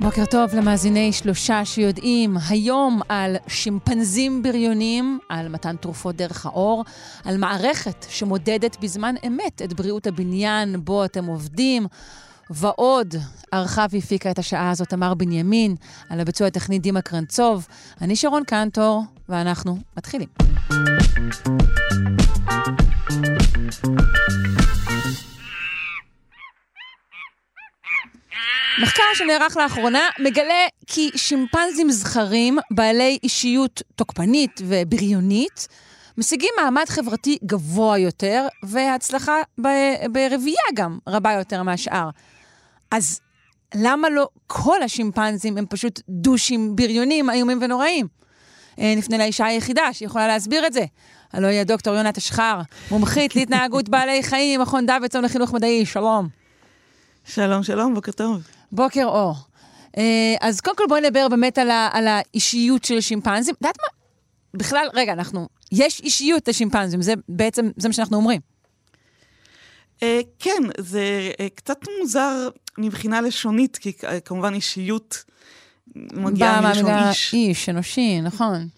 בוקר טוב למאזיני שלושה שיודעים היום על שימפנזים בריונים, על מתן תרופות דרך האור, על מערכת שמודדת בזמן אמת את בריאות הבניין בו אתם עובדים, ועוד. ערכה והפיקה את השעה הזאת תמר בנימין, על הביצוע הטכני דימה קרנצוב. אני שרון קנטור, ואנחנו מתחילים. מחקר שנערך לאחרונה מגלה כי שימפנזים זכרים בעלי אישיות תוקפנית ובריונית משיגים מעמד חברתי גבוה יותר, והצלחה ב- ברבייה גם רבה יותר מהשאר. אז למה לא כל השימפנזים הם פשוט דושים בריונים איומים ונוראים? אה, נפנה לאישה היחידה שיכולה להסביר את זה. הלוא היא הדוקטור יונת אשחר, מומחית להתנהגות בעלי חיים ממכון דוידסון לחינוך מדעי, שלום. שלום, שלום, בוקר טוב. בוקר אור. אה, אז קודם כל בואי נדבר באמת על, ה, על האישיות של שימפנזים. את יודעת מה? בכלל, רגע, אנחנו, יש אישיות לשימפנזים, זה בעצם, זה מה שאנחנו אומרים. אה, כן, זה אה, קצת מוזר מבחינה לשונית, כי כמובן אישיות מגיעה מלשון איש. איש, אנושי, נכון.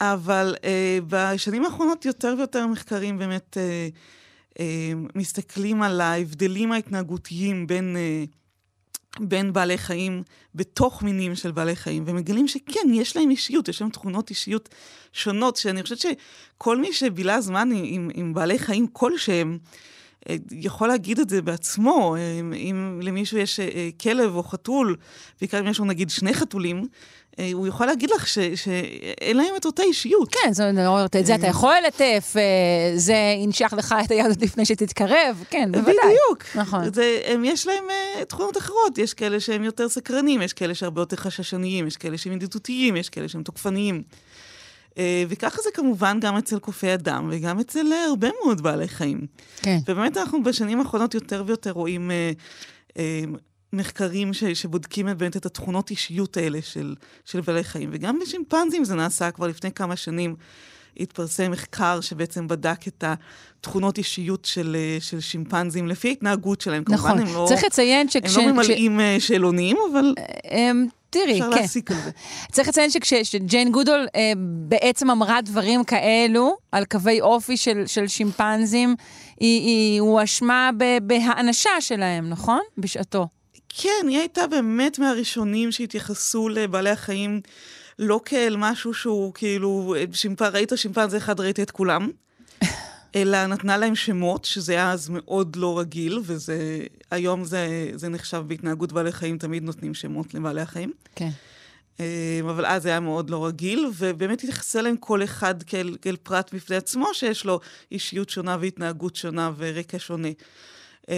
אבל בשנים האחרונות יותר ויותר מחקרים באמת מסתכלים על ההבדלים ההתנהגותיים בין, אה, בין בעלי חיים בתוך מינים של בעלי חיים, ומגלים שכן, יש להם אישיות, יש להם תכונות אישיות שונות, שאני חושבת שכל מי שבילה זמן עם, עם, בעלי חיים כלשהם, אה, יכול להגיד את זה בעצמו. אה, אם למישהו יש אה, כלב או חתול, בעיקר אם יש לו נגיד שני חתולים, הוא יכול להגיד לך שאין להם את אותה אישיות. כן, זאת אומרת, את זה אתה יכול ללטף, אה, זה ינשך לך את היד עוד לפני שתתקרב, כן, בוודאי. בדיוק. נכון. זה, הם, יש להם תכונות אחרות, יש כאלה שהם יותר סקרנים, יש כאלה שהרבה יותר חששניים, יש כאלה שהם ידידותיים, יש כאלה שהם תוקפניים. וככה זה כמובן גם אצל קופי אדם וגם אצל הרבה מאוד בעלי חיים. כן. ובאמת אנחנו בשנים האחרונות יותר ויותר רואים מחקרים ש, שבודקים את- באמת את התכונות אישיות האלה של, של בעלי חיים. וגם בשימפנזים זה נעשה כבר לפני כמה שנים. התפרסם מחקר שבעצם בדק את התכונות אישיות של, של שימפנזים לפי ההתנהגות שלהם. נכון. כמובן, הם לא, צריך לציין שכש... הם לא ממלאים אה, שאלונים, אבל אמ, תראי, אפשר כן. להסיק על זה. צריך לציין שכשג'יין גודול אה, בעצם אמרה דברים כאלו על קווי אופי של, של שימפנזים, היא, היא הואשמה ב- בהאנשה שלהם, נכון? בשעתו. כן, היא הייתה באמת מהראשונים שהתייחסו לבעלי החיים לא כאל משהו שהוא כאילו, שימפ... ראית שימפנזה אחד, ראית את כולם, אלא נתנה להם שמות, שזה היה אז מאוד לא רגיל, וזה, היום זה, זה נחשב בהתנהגות בעלי חיים, תמיד נותנים שמות לבעלי החיים. כן. אה, אבל אז זה היה מאוד לא רגיל, ובאמת התייחסה אליהם כל אחד כאל, כאל פרט בפני עצמו, שיש לו אישיות שונה והתנהגות שונה ורקע שונה. אה,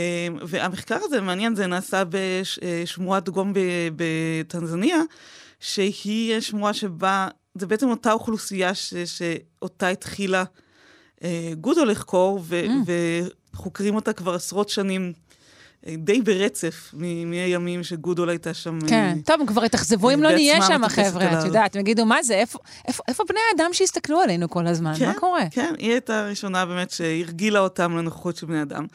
והמחקר הזה, מעניין, זה נעשה בשמורת גום בטנזניה, שהיא שמורה שבה, זה בעצם אותה אוכלוסייה ש, שאותה התחילה אה, גודו לחקור, ו, Mm. וחוקרים אותה כבר עשרות שנים. אה, די ברצף מהימים שגודול הייתה שם. אה, כן. טוב, כבר התאכזבו אם לא נהיה שם, החבר'ה, את. יודעת, הם יגידו, מה זה, איפה- איפה איפה בני האדם שהסתכלו עלינו כל הזמן? מה קורה? כן, היא הייתה הראשונה באמת שהרגילה אותם לנוכחות של בני אדם,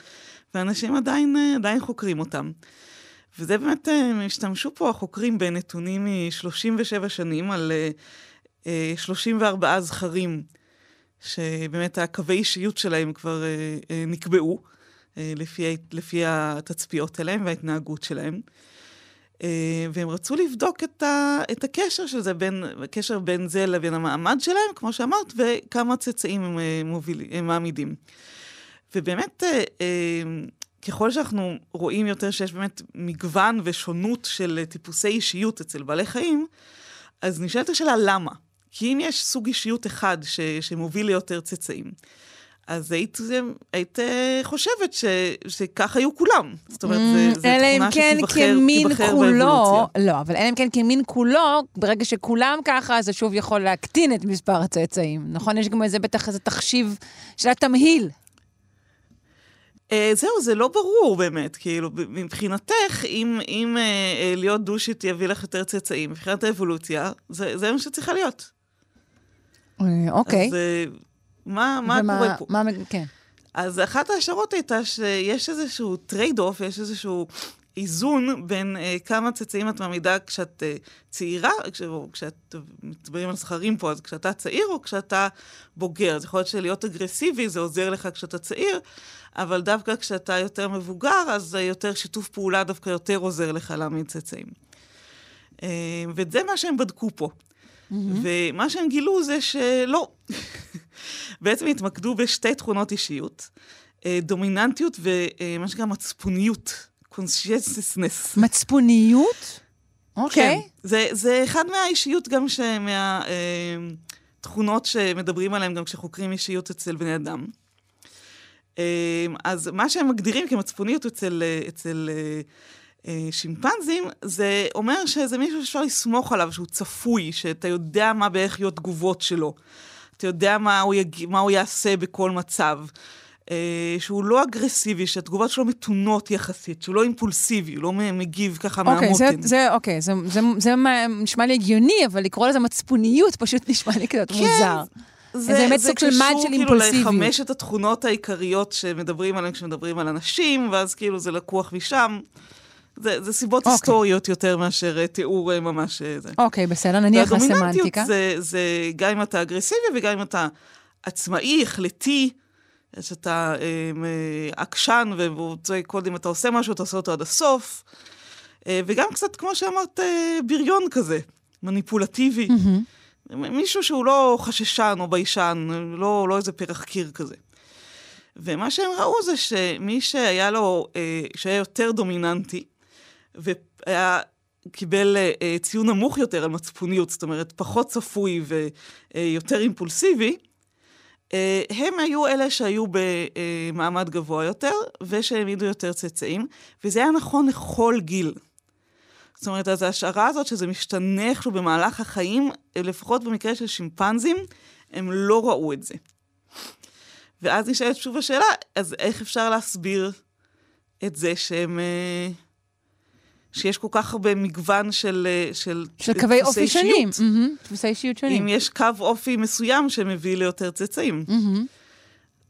ואנשים עדיין, אה, עדיין חוקרים אותם. וזה באמת, אה, הם השתמשו פה החוקרים בנתונים מ-37 שנים על אה, אה, 34 זכרים, שבאמת הקווי אישיות שלהם כבר נקבעו, לפי, לפי התצפיות שלהם וההתנהגות שלהם. והם רצו לבדוק את, ה, את הקשר של זה, בין, הקשר בין זה לבין המעמד שלהם, כמו שאמרת, וכמה צאצאים הם, הם מעמידים. ובאמת, אה, אה, ככל שאנחנו רואים יותר שיש באמת מגוון ושונות של אה, טיפוסי אישיות אצל בעלי חיים, אז נשאלת השאלה למה. כי אם יש סוג אישיות אחד ש, שמוביל ליותר צאצאים, אז היית, היית חושבת ש, שכך היו כולם. זאת אומרת, זו אלא אם תכונה כן שתיבחר כמין תיבחר כולו, באבולוציה. לא, אבל אלא אם כן כמין כולו, ברגע שכולם ככה, אז זה שוב יכול להקטין את מספר הצאצאים. נכון? יש גם איזה, בטח איזה תחשיב של התמהיל. אה, זהו, זה לא ברור באמת, כאילו, מבחינתך, אם, אם אה, אה, להיות דושית יביא לך יותר צאצאים, מבחינת האבולוציה, זה, זה מה שצריכה להיות. אה, אוקיי. אז אה, מה, מה ומה- קורה פה? מה, כן. אז אחת ההשערות הייתה שיש איזשהו trade-off, יש איזשהו איזון בין אה, כמה צאצאים את מעמידה כשאת אה, צעירה, כש, או כשאת, מדברים על זכרים פה, אז כשאתה צעיר או כשאתה בוגר. אז יכול להיות שלהיות אגרסיבי זה עוזר לך כשאתה צעיר, אבל דווקא כשאתה יותר מבוגר, אז אה, יותר שיתוף פעולה דווקא יותר עוזר לך להעמיד צאצאים. אה, וזה מה שהם בדקו פה. ומה שהם גילו זה שלא. בעצם התמקדו בשתי תכונות אישיות, אה, דומיננטיות ומה שנקרא מצפוניות, conscientiousness. מצפוניות? אוקיי. כן, זה, זה אחד מהאישיות גם מהתכונות שמדברים עליהן גם כשחוקרים אישיות אצל בני אדם. אה, אז מה שהם מגדירים כמצפוניות אצל, אצל אה, שימפנזים, זה אומר שזה מישהו שאפשר לסמוך עליו, שהוא צפוי, שאתה יודע מה בערך יהיו התגובות שלו. אתה יודע מה הוא, יג... מה הוא יעשה בכל מצב. אה, שהוא לא אגרסיבי, שהתגובות שלו מתונות יחסית, שהוא לא אימפולסיבי, הוא לא מגיב ככה אוקיי, זה, מהמותן. זה, אוקיי, זה, זה, זה מה- נשמע לי הגיוני, אבל לקרוא לזה מצפוניות פשוט נשמע לי קצת מוזר. זה, איזה באמת זה סוג של מד קשור של כאילו אימפולסיביות. לחמשת התכונות העיקריות שמדברים עליהן כשמדברים על אנשים, ואז כאילו זה לקוח משם. זה, זה סיבות אוקיי. היסטוריות יותר מאשר אה, תיאור אה, ממש זה. אוקיי, בסדר, נניח והדומיננטיות לסמנטיקה. זה, זה גם אם אתה אגרסיבי וגם אם אתה עצמאי, החלטי, שאתה אה, עקשן, וקודם אתה עושה משהו, אתה עושה אותו עד הסוף. אה, וגם קצת, כמו שאמרת, אה, בריון כזה, מניפולטיבי. מישהו שהוא לא חששן או ביישן, לא, לא איזה פרח קיר כזה. ומה שהם ראו זה שמי שהיה לו, אה, שהיה יותר דומיננטי, והיה, קיבל ציון נמוך יותר על מצפוניות, זאת אומרת, פחות צפוי ויותר אימפולסיבי, הם היו אלה שהיו במעמד גבוה יותר, ושהעמידו יותר צאצאים, וזה היה נכון לכל גיל. זאת אומרת, אז ההשערה הזאת שזה משתנה איכשהו במהלך החיים, לפחות במקרה של שימפנזים, הם לא ראו את זה. ואז נשאלת שוב השאלה, אז איך אפשר להסביר את זה שהם... שיש כל כך הרבה מגוון של... אה, של, של קווי אופי שונים. דפוסי אישיות שונים. אם יש קו אופי מסוים שמביא ליותר צאצאים. מהמם.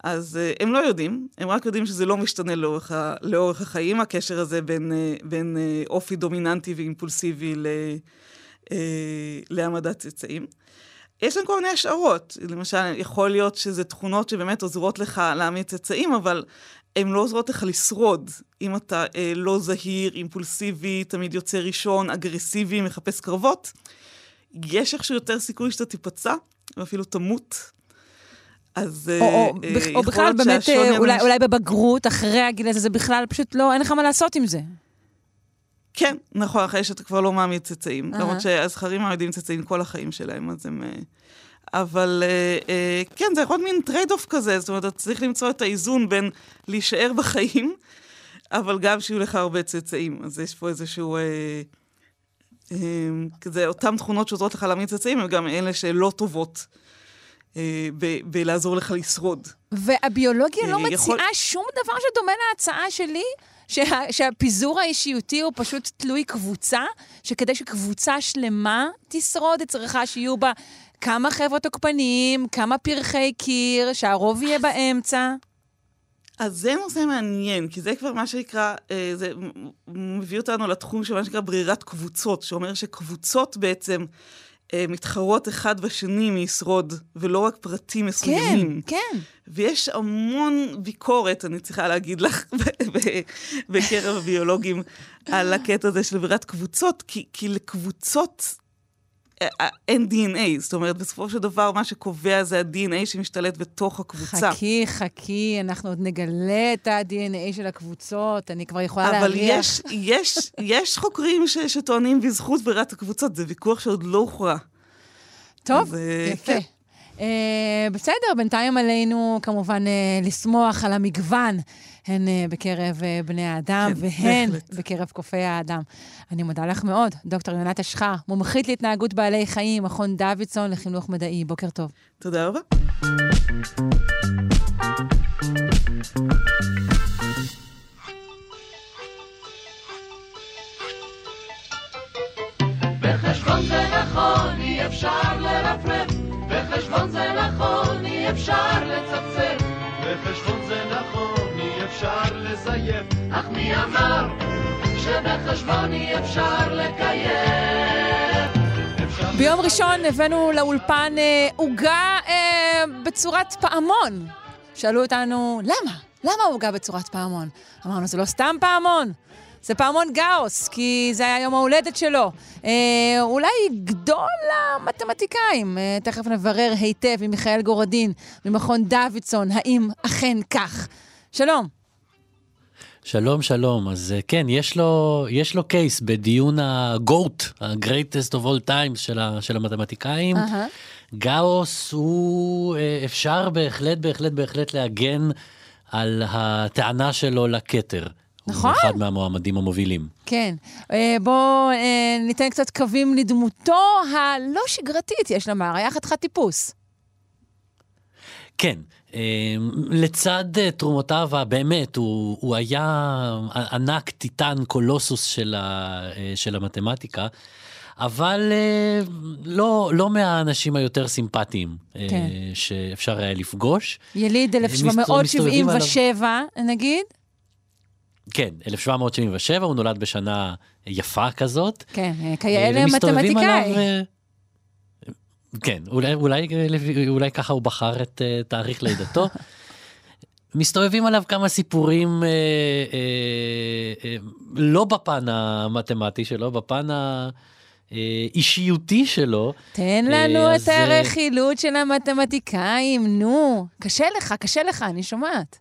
אז uh, הם לא יודעים, הם רק יודעים שזה לא משתנה לאורך, ה, לאורך החיים, הקשר הזה בין, uh, בין uh, אופי דומיננטי ואימפולסיבי ל, uh, להעמדת צאצאים. יש להם כל מיני השערות. למשל, יכול להיות שזה תכונות שבאמת עוזרות לך להעמיד צאצאים, אבל הן לא עוזרות לך לשרוד. אם אתה uh, לא זהיר, אימפולסיבי, תמיד יוצא ראשון, אגרסיבי, מחפש קרבות, יש איכשהו יותר סיכוי שאתה תיפצע, ואפילו תמות. אז או, או, אה, בכ- אה, או יכול בכלל באמת, אה, אולי, אולי בבגרות, אחרי הגיל הזה, זה בכלל פשוט לא, אין לך מה לעשות עם זה. כן, נכון, אחרי שאתה כבר לא מעמיד צאצאים. למרות שהזכרים מעמידים צאצאים כל החיים שלהם, אז הם... אה, אבל אה, אה, כן, זה יכול להיות מין trade-off כזה, זאת אומרת, אתה צריך למצוא את האיזון בין להישאר בחיים, אבל גם שיהיו לך הרבה צאצאים. אז יש פה איזשהו... כזה, אותן תכונות שעוזרות לך להעמיד צאצאים, הן גם אלה שלא טובות ב- בלעזור לך לשרוד. והביולוגיה לא מציעה יכול- שום דבר שדומה להצעה שלי, שה, שהפיזור האישיותי הוא פשוט תלוי קבוצה, שכדי שקבוצה שלמה תשרוד, היא צריכה שיהיו בה כמה חבר'ה תוקפניים, כמה פרחי קיר, שהרוב יהיה באמצע. אז זה נושא מעניין, כי זה כבר מה שנקרא, אה, זה מביא אותנו לתחום של מה שנקרא ברירת קבוצות, שאומר שקבוצות בעצם מתחרות אחד בשני מישרוד, ולא רק פרטים כן, מסוימים. כן. ויש המון ביקורת, אני צריכה להגיד לך, בקרב הביולוגים, על הקטע הזה של ברירת קבוצות, כי, כי לקבוצות אה, אה, אין DNA, זאת אומרת, בסופו של דבר מה שקובע זה ה-DNA שמשתלט בתוך הקבוצה. חכי, חכי, אנחנו עוד נגלה את ה-DNA של הקבוצות, אני כבר יכולה אבל להריח. יש, יש, יש חוקרים ש, שטוענים בזכות ברירת הקבוצות, זה ויכוח שעוד לא הוכרע. טוב, אז, אה, יפה. כן. אה, בסדר, בינתיים עלינו כמובן אה, לשמוח על המגוון, הן אה, בקרב אה, בני האדם כן, והן בהחלט. בקרב קופי האדם. אני מודה לך מאוד, דוקטור יונת אשחר, מומחית להתנהגות בעלי חיים, מכון דוידסון לחינוך מדעי. בוקר טוב. תודה רבה. בחשבון זה נכון, אי אפשר לרפרף. בחשבון זה נכון, אי אפשר לצפצף. בחשבון זה נכון, אפשר לזייף. אך מי אמר שבחשבון אי אפשר לקיים? אפשר ביום ראשון הבאנו לאולפן אה, עוגה אה, בצורת פעמון. שאלו אותנו, למה? למה עוגה בצורת פעמון? אמרנו, זה לא סתם פעמון, זה פעמון גאוס, כי זה היה יום ההולדת שלו. אה, אולי גדול המתמטיקאים. אה, תכף נברר היטב עם מיכאל גורדין ממכון דוידסון, האם אכן כך. שלום. שלום, שלום. אז אה, כן, יש לו, יש לו קייס בדיון ה-GOAT, ה-Greatest of all times של, ה, של המתמטיקאים. אהה. גאוס הוא, אה, אפשר בהחלט, בהחלט, בהחלט להגן על הטענה שלו לכתר. נכון. הוא אחד מהמועמדים המובילים. כן. אה, בואו ניתן קצת קווים לדמותו הלא שגרתית, יש לומר, היה חתיכת טיפוס. כן, לצד אה, תרומותיו הבאמת, הוא, הוא היה ענק טיטן קולוסוס של, ה, אה, של המתמטיקה, אבל אה, לא, לא מהאנשים היותר סימפטיים כן. שאפשר היה לפגוש. יליד מסתובבים 1777, נגיד? כן, 1777, הוא נולד בשנה יפה כזאת. כן, אה, אה, כיאה למתמטיקאי. אה, כן, אולי, אולי, אולי ככה הוא בחר את אה, תאריך לידתו. מסתובבים עליו כמה סיפורים, אה, אה, אה, לא בפן המתמטי שלו, בפן האישיותי שלו. תן אה, לנו את אז, אה, הרכילות של המתמטיקאים, נו. קשה לך, קשה לך, אני שומעת.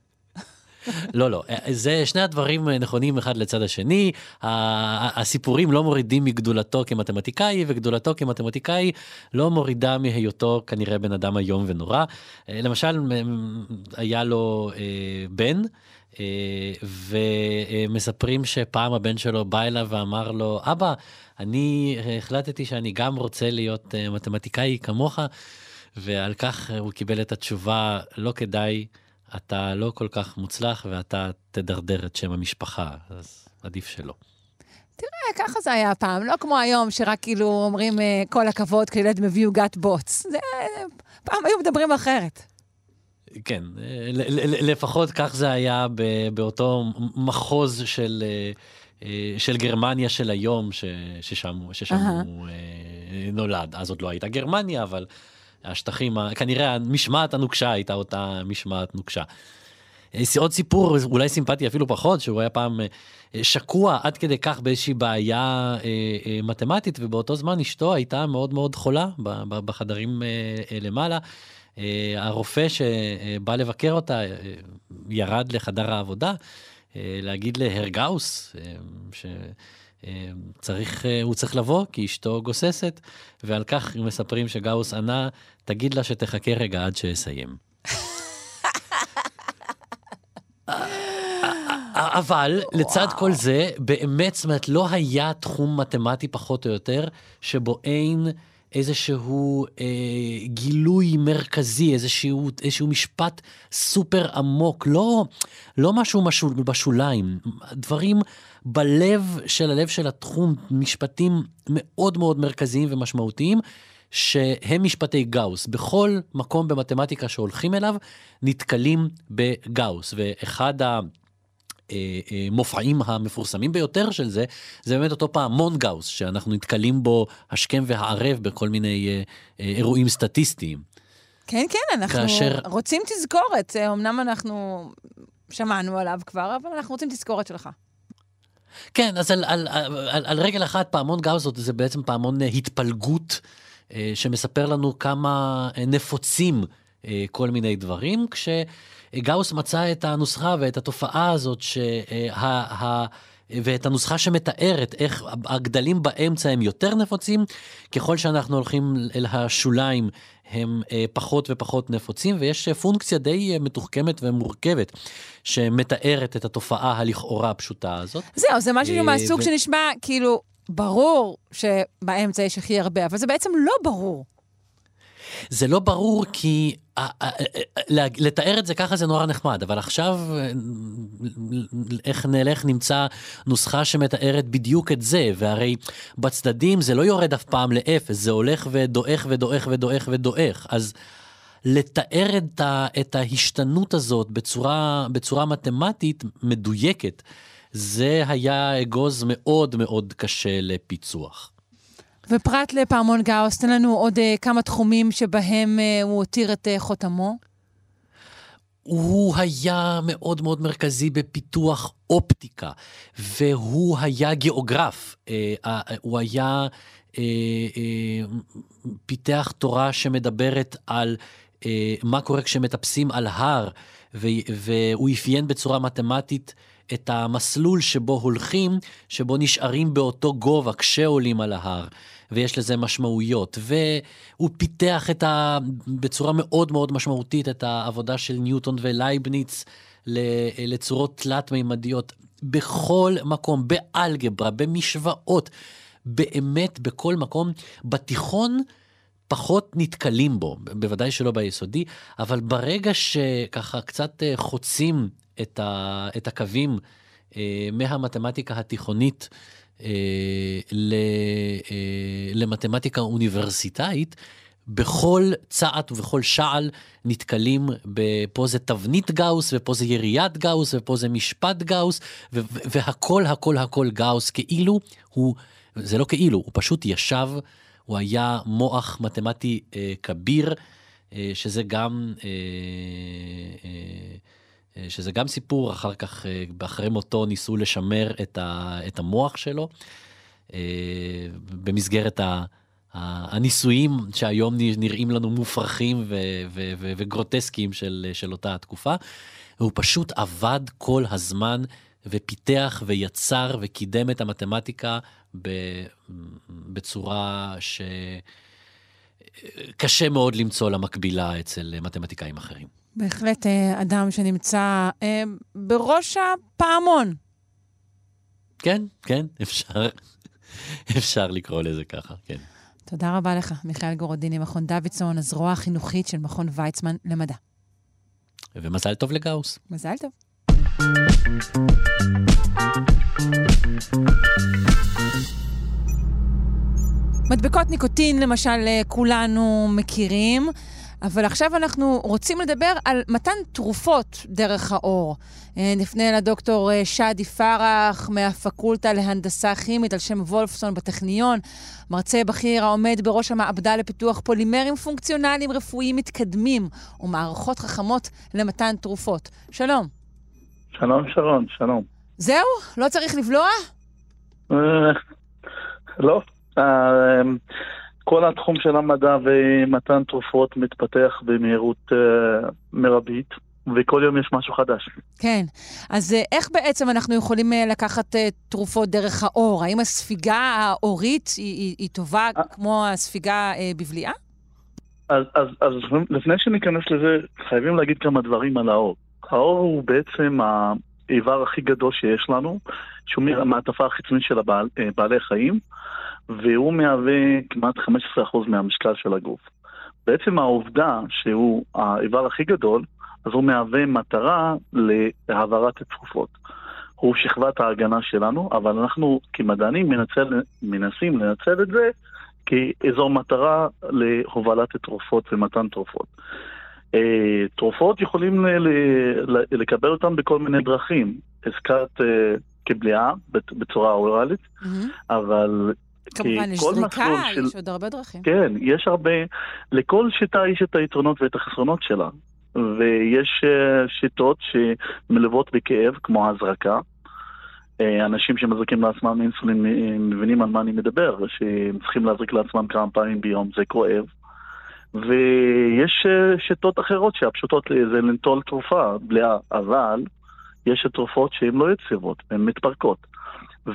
לא, לא, זה שני הדברים נכונים אחד לצד השני. הסיפורים לא מורידים מגדולתו כמתמטיקאי, וגדולתו כמתמטיקאי לא מורידה מהיותו כנראה בן אדם איום ונורא. אה, למשל, היה לו אה, בן. אה, ומספרים שפעם הבן שלו בא אליו ואמר לו, אבא, אני החלטתי שאני גם רוצה להיות אה, מתמטיקאי כמוך, ועל כך הוא קיבל את התשובה, לא כדאי, אתה לא כל כך מוצלח ואתה תדרדר את שם המשפחה, אז עדיף שלא. תראה, ככה זה היה פעם, לא כמו היום, שרק כאילו אומרים אה, כל הכבוד, כי ילד מביא עוגת בוץ. זה... פעם היו מדברים אחרת. כן, ל- לפחות כך זה היה באותו מחוז של, אה, אה, של גרמניה של היום, ש- ששם, ששם אהה. הוא אה, נולד. אז עוד לא הייתה גרמניה, אבל השטחים, כנראה המשמעת הנוקשה הייתה אותה משמעת נוקשה. אה, עוד סיפור אולי סימפטי אפילו פחות, שהוא היה פעם אה, שקוע עד כדי כך באיזושהי בעיה אה, מתמטית, ובאותו זמן אשתו הייתה מאוד מאוד חולה בחדרים למעלה. הרופא שבא לבקר אותה ירד לחדר העבודה להגיד להרגאוס אה, שצריך, הוא צריך לבוא כי אשתו גוססת, ועל כך מספרים שגאוס ענה, תגיד לה שתחכה רגע עד שאסיים. אבל לצד כל זה, באמת, זאת אומרת, לא היה תחום מתמטי פחות או יותר, שבו אין איזשהו אה, גילוי מרכזי, איזשהו, איזשהו משפט סופר עמוק, לא, לא משהו משול, בשוליים, דברים בלב של הלב של התחום, משפטים מאוד מאוד מרכזיים ומשמעותיים. שהם משפטי גאוס. בכל מקום במתמטיקה שהולכים אליו, נתקלים בגאוס. ואחד ה... המופעים המפורסמים ביותר של זה, זה באמת אותו פעמון גאוס, שאנחנו נתקלים בו השכם והערב בכל מיני אה, אה, אירועים סטטיסטיים. כן, כן, אנחנו כאשר- רוצים תזכורת. אה, אמנם אנחנו שמענו עליו כבר, אבל אנחנו רוצים תזכורת שלך. כן, אז על, על, על, על, על רגל אחת, פעמון גאוס זאת- זה בעצם פעמון התפלגות, שמספר לנו כמה נפוצים כל מיני דברים, כשגאוס מצא את הנוסחה ואת התופעה הזאת ואת הנוסחה שמתארת איך הגדלים באמצע הם יותר נפוצים, ככל שאנחנו הולכים אל השוליים הם אה, פחות ופחות נפוצים, ויש פונקציה די אה, מתוחכמת ומורכבת שמתארת את התופעה הלכאורה הפשוטה הזאת. זהו, זה משהו אה, מהסוג שנשמע כאילו ברור שבאמצע יש הכי הרבה, אבל זה בעצם לא ברור. זה לא ברור כי אה, אה, אה, לתאר את זה ככה זה נורא נחמד, אבל עכשיו איך נלך נמצא נוסחה שמתארת בדיוק את זה, והרי בצדדים זה לא יורד אף פעם לאפס, זה הולך ודועך ודועך ודועך ודועך, אז לתאר את, ה, את ההשתנות הזאת בצורה, בצורה מתמטית מדויקת, זה היה אגוז מאוד מאוד קשה לפיצוח. ופרט לפעמון גאוס, תן לנו עוד אה, כמה תחומים שבהם אה, הוא הותיר את אה, חותמו. הוא היה מאוד מאוד מרכזי בפיתוח אופטיקה, והוא היה גיאוגרף. הוא היה, פיתח תורה שמדברת על מה קורה כשמטפסים על הר, והוא אפיין בצורה מתמטית את המסלול שבו הולכים, שבו נשארים באותו גובה כשעולים על ההר. ויש לזה משמעויות, והוא פיתח את ה... בצורה מאוד מאוד משמעותית את העבודה של ניוטון ולייבניץ לצורות תלת-מימדיות בכל מקום, באלגברה, במשוואות, באמת בכל מקום. בתיכון פחות נתקלים בו, בוודאי שלא ביסודי, אבל ברגע שככה קצת אה, חוצים את, ה, את הקווים אה, מהמתמטיקה התיכונית למתמטיקה אוניברסיטאית, בכל צעד ובכל שעל נתקלים בפה זה תבנית גאוס ופה זה יריית גאוס ופה זה משפט גאוס והכל הכל הכל גאוס כאילו הוא, זה לא כאילו, הוא פשוט ישב, הוא היה מוח מתמטי אה, כביר, אה, שזה גם, אה, אה, אה, שזה גם סיפור, אחר כך, אה, אחרי מותו ניסו לשמר את, ה, את המוח שלו, אה, במסגרת ה... ה- הניסויים שהיום נראים לנו מופרכים ו- ו- ו- וגרוטסקיים של, של אותה התקופה. הוא פשוט עבד כל הזמן ופיתח ויצר וקידם את המתמטיקה בצורה שקשה מאוד למצוא לה מקבילה אצל מתמטיקאים אחרים. בהחלט אה, אדם שנמצא אה, בראש הפעמון. כן, כן, אפשר, אפשר לקרוא לזה ככה, כן. תודה רבה לך, מיכאל גורודיני, מכון דוידסון, הזרוע החינוכית של מכון ויצמן למדע. ומזל טוב לגאוס. מזל טוב. מדבקות ניקוטין, למשל, אה, כולנו מכירים, אבל עכשיו אנחנו רוצים לדבר על מתן תרופות דרך האור. אה, נפנה לדוקטור אה, שאדי פרח מהפקולטה להנדסה כימית על שם וולפסון בטכניון, מרצה בכיר העומד בראש המעבדה לפיתוח פולימרים פונקציונליים רפואיים מתקדמים ומערכות חכמות למתן תרופות. שלום. שלום שרון, שלום. זהו? לא צריך לבלוע? אה, לא, כל התחום של המדע ומתן תרופות מתפתח במהירות אה, מרבית, וכל יום יש משהו חדש. כן. אז אה, איך בעצם אנחנו יכולים אה, לקחת תרופות דרך האור? האם הספיגה האורית היא, היא, היא טובה. כמו הספיגה בבליעה? אז, אז, אז לפני שניכנס לזה, חייבים להגיד כמה דברים על האור. האור הוא בעצם האיבר הכי גדול שיש לנו, שהוא מהמעטפה החיצונית של הבעל, אה, בעלי חיים, והוא מהווה כמעט 15% מהמשקל של הגוף. בעצם העובדה שהוא האיבר הכי גדול, אז הוא מהווה מטרה להעברת התרופות. הוא שכבת ההגנה שלנו, אבל אנחנו כמדענים מנצל, מנסים לנצל את זה כאזור מטרה להובלת התרופות ומתן תרופות. אה, תרופות יכולים לקבל אותן בכל מיני דרכים. הזכרת אה, כבליעה בצ- בצורה אוראלית, מהמם. אבל כמובן, יש זריקה, של- יש עוד הרבה דרכים. כן, יש הרבה, לכל שיטה יש את היתרונות ואת החסרונות שלה. ויש אה, שיטות שמלוות בכאב, כמו הזרקה. אה, אנשים שמזריקים לעצמם אינסולין אה, מבינים על מה אני מדבר, שהם צריכים להזריק לעצמם כמה פעמים ביום, זה כואב. ויש שיטות אחרות שהפשוטות זה לנטול תרופה, בליעה, אבל יש תרופות שהן לא יציבות, הן מתפרקות.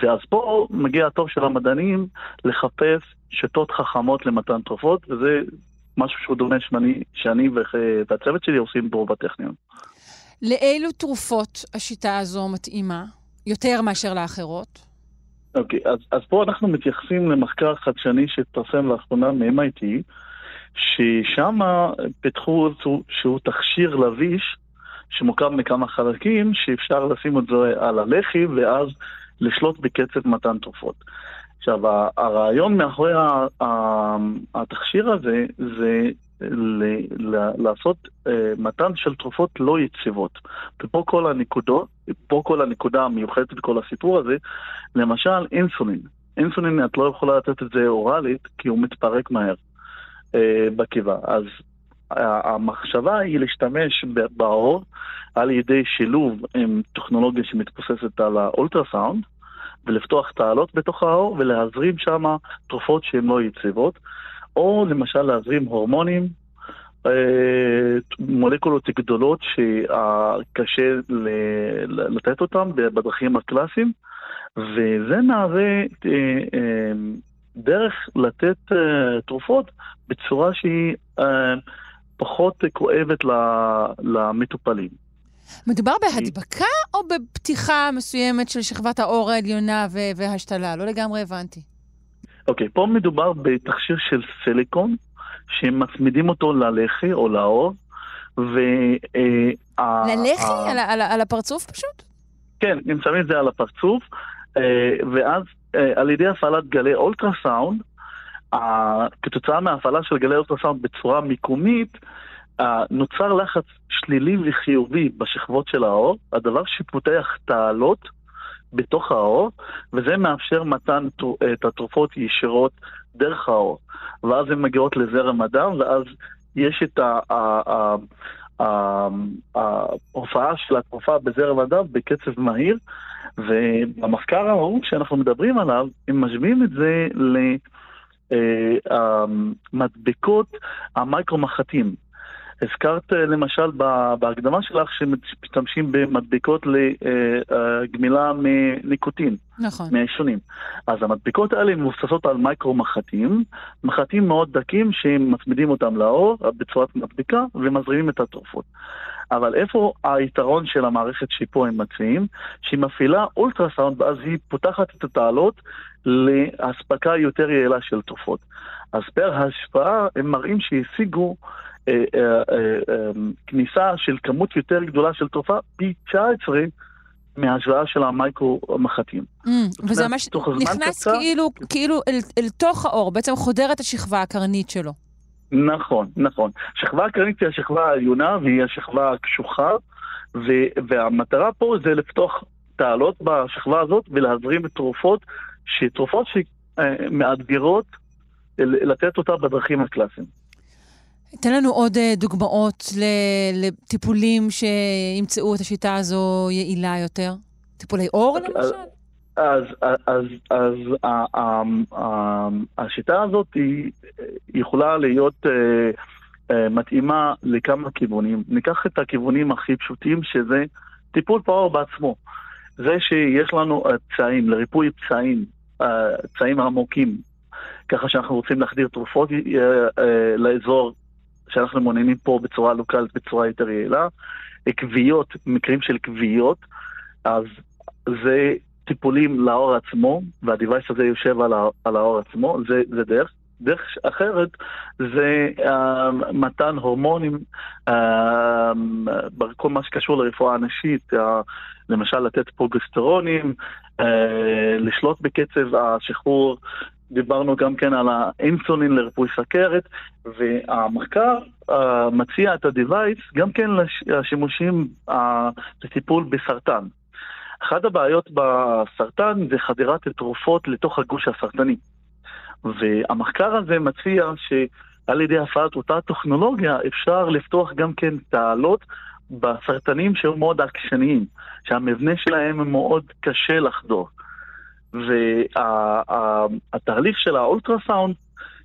ואז פה מגיע התור של המדענים לחפש שיטות חכמות למתן תרופות, וזה משהו שהוא דומה שאני, שאני והצוות שלי עושים פה בטכניון. לאילו תרופות השיטה הזו מתאימה? יותר מאשר לאחרות? אוקיי, okay, אז, אז פה אנחנו מתייחסים למחקר חדשני שהתפרסם לאחרונה מ-MIT, ששם פיתחו שהוא תכשיר לביש שמורכב מכמה חלקים, שאפשר לשים את זה על הלחי ואז לשלוט בקצב מתן תרופות. עכשיו, הרעיון מאחורי התכשיר הזה זה לעשות אה, מתן של תרופות לא יציבות. ופה כל הנקודות, פה כל הנקודה המיוחדת בכל הסיפור הזה, למשל אינסולין. אינסולין את לא יכולה לתת את זה אוראלית כי הוא מתפרק מהר אה, בקיבה. אז המחשבה היא להשתמש באור על ידי שילוב עם טכנולוגיה שמתבוססת על האולטרסאונד, ולפתוח תעלות בתוך האור ולהזרים שם תרופות שהן לא יציבות, או למשל להזרים הורמונים, אה, מולקולות גדולות שקשה לתת אותן בדרכים הקלאסיים, וזה מהווה אה, אה, דרך לתת תרופות בצורה שהיא פחות כואבת למטופלים. מדובר בהדבקה או בפתיחה מסוימת של שכבת העור העליונה והשתלה? לא לגמרי הבנתי. אוקיי, okay, פה מדובר בתכשיר של סיליקון, שמצמידים אותו ללחי או לעור, ו... אה, ללחי? ה... על, על, על הפרצוף פשוט? כן, הם שמים את זה על הפרצוף, אה, ואז אה, על ידי הפעלת גלי אולטרסאונד, כתוצאה מהפעלה של גלי אולטרסאונד בצורה מיקומית, נוצר לחץ שלילי וחיובי בשכבות של העור, הדבר שפותח תעלות בתוך העור, וזה מאפשר מתן את התרופות ישירות דרך העור. ואז הן מגיעות לזרם הדם, ואז יש את ההופעה של התרופה בזרם הדם בקצב מהיר, ובמחקר ההוא שאנחנו מדברים עליו, הם משווים את זה למדבקות אה, המייקרו-מחטים. הזכרת אה, למשל בהקדמה שלך שמשתמשים במדבקות לגמילה אה, מניקוטין. נכון. מעישונים. אז המדבקות האלה מבוססות על מייקרו מחטים, מחטים מאוד דקים שמצמידים אותם לאור בצורת מדבקה ומזרימים את התרופות. אבל איפה היתרון של המערכת שפה הם מציעים? שהיא מפעילה אולטרסאונד ואז היא פותחת את התעלות לאספקה יותר יעילה של תרופות. אז פר השפעה הם מראים שהשיגו אה, אה, אה, כניסה של כמות יותר גדולה של תרופה, פי 19 מההשוואה של המייקרו-מחטים. Mm, וזה ממש נכנס קצר, כאילו, כאילו אל, אל תוך האור, בעצם חודר את השכבה הקרנית שלו. נכון, נכון. השכבה הקרנית היא השכבה העליונה והיא השכבה הקשוחה, והמטרה פה זה לפתוח תעלות בשכבה הזאת ולהזרים תרופות, שתרופות שמאתגרות לתת אותה בדרכים הקלאסיים. תן לנו עוד אה, דוגמאות לטיפולים שימצאו את השיטה הזו יעילה יותר. טיפולי אור למשל? אז, אז, אז, אז השיטה הזאת היא יכולה להיות uh, uh, מתאימה לכמה כיוונים. ניקח את הכיוונים הכי פשוטים, שזה טיפול פאור בעצמו. זה שיש לנו פצעים, לריפוי פצעים, פצעים עמוקים, ככה שאנחנו רוצים להחדיר תרופות לאזור שאנחנו מעוניינים פה בצורה לוקאלית, בצורה יותר יעילה. כוויות, מקרים של כוויות, אז זה טיפולים לאור עצמו, והדיווייס הזה יושב על, על האור עצמו, זה, זה דרך. דרך אחרת זה uh, מתן הורמונים, uh, בכל מה שקשור לרפואה הנשית, uh, למשל לתת פרוגסטרונים, uh, לשלוט בקצב השחרור דיברנו גם כן על האינסולין לריפוי סכרת, והמחקר uh, מציע את ה-Device גם כן לשימושים uh, לטיפול בסרטן. אחת הבעיות בסרטן זה חדירת תרופות לתוך הגוש הסרטני. והמחקר הזה מציע שעל ידי הפעלת אותה טכנולוגיה אפשר לפתוח גם כן תעלות בסרטנים שהם מאוד עקשניים, שהמבנה שלהם מאוד קשה לחדור. והתהליך של האולטרסאונד,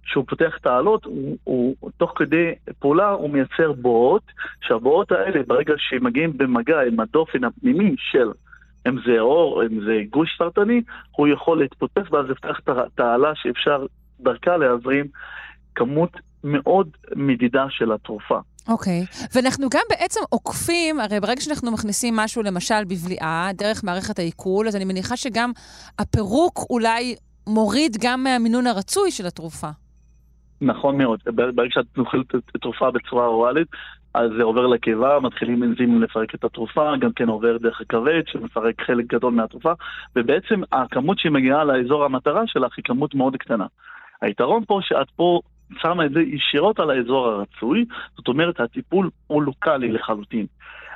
שהוא פותח תעלות, הוא, הוא תוך כדי פעולה הוא מייצר בועות, שהבועות האלה, ברגע שמגיעים במגע עם הדופן הפנימי של אם זה עור, אם זה גוש סרטני, הוא יכול להתפוצץ ואז יפתח את התעלה שאפשר דרכה להזרים כמות מאוד מדידה של התרופה. אוקיי, okay. ואנחנו גם בעצם עוקפים, הרי ברגע שאנחנו מכניסים משהו למשל בבליעה, דרך מערכת העיכול, אז אני מניחה שגם הפירוק אולי מוריד גם מהמינון הרצוי של התרופה. נכון מאוד, ברגע שאת אוכלת תרופה בצורה אוראלית, אז זה עובר לקיבה, מתחילים אנזימים לפרק את התרופה, גם כן עובר דרך הכבד שמפרק חלק גדול מהתרופה, ובעצם הכמות שמגיעה לאזור המטרה שלך היא כמות מאוד קטנה. היתרון פה שאת פה שמה את זה ישירות על האזור הרצוי, זאת אומרת הטיפול הוא לוקאלי לחלוטין.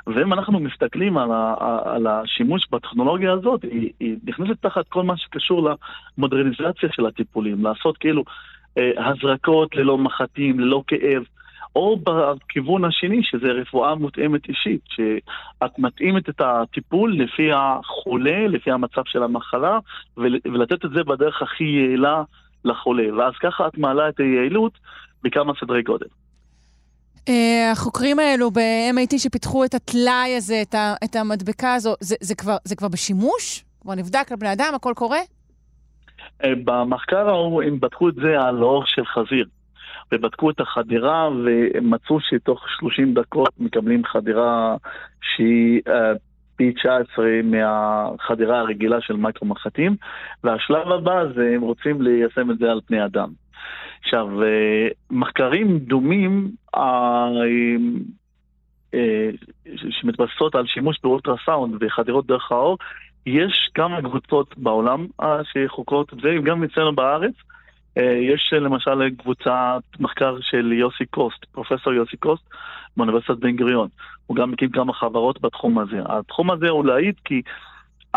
ואם אנחנו מסתכלים על, ה, על השימוש בטכנולוגיה הזאת, היא, היא נכנסת תחת כל מה שקשור למודרניזציה של הטיפולים, לעשות כאילו אה, הזרקות ללא מחטים, ללא כאב. או בכיוון השני, שזה רפואה מותאמת אישית, שאת מתאימת את הטיפול לפי החולה, לפי המצב של המחלה, ולתת את זה בדרך הכי יעילה לחולה. ואז ככה את מעלה את היעילות בכמה סדרי גודל. אה, החוקרים האלו ב-MIT שפיתחו את הטלאי הזה, את המדבקה הזו, זה, זה, כבר, זה כבר בשימוש? כבר נבדק על בני אדם, הכל קורה? אה, במחקר ההוא הם בדקו את זה על אור של חזיר. ובדקו את החדירה ומצאו שתוך 30 דקות מקבלים חדירה שהיא uh, פי 19 מהחדירה הרגילה של מייקרו מחטים, והשלב הבא זה הם רוצים ליישם את זה על פני אדם. עכשיו, uh, מחקרים דומים uh, uh, שמתבססות על שימוש באולטרסאונד וחדירות דרך האור, יש כמה קבוצות בעולם שחוקרות את זה, גם אצלנו בארץ. אה, יש למשל קבוצת מחקר של יוסי קוסט, פרופסור יוסי קוסט מאוניברסיטת בן גוריון. הוא גם מקים כמה חברות בתחום הזה. התחום הזה הוא להעיד כי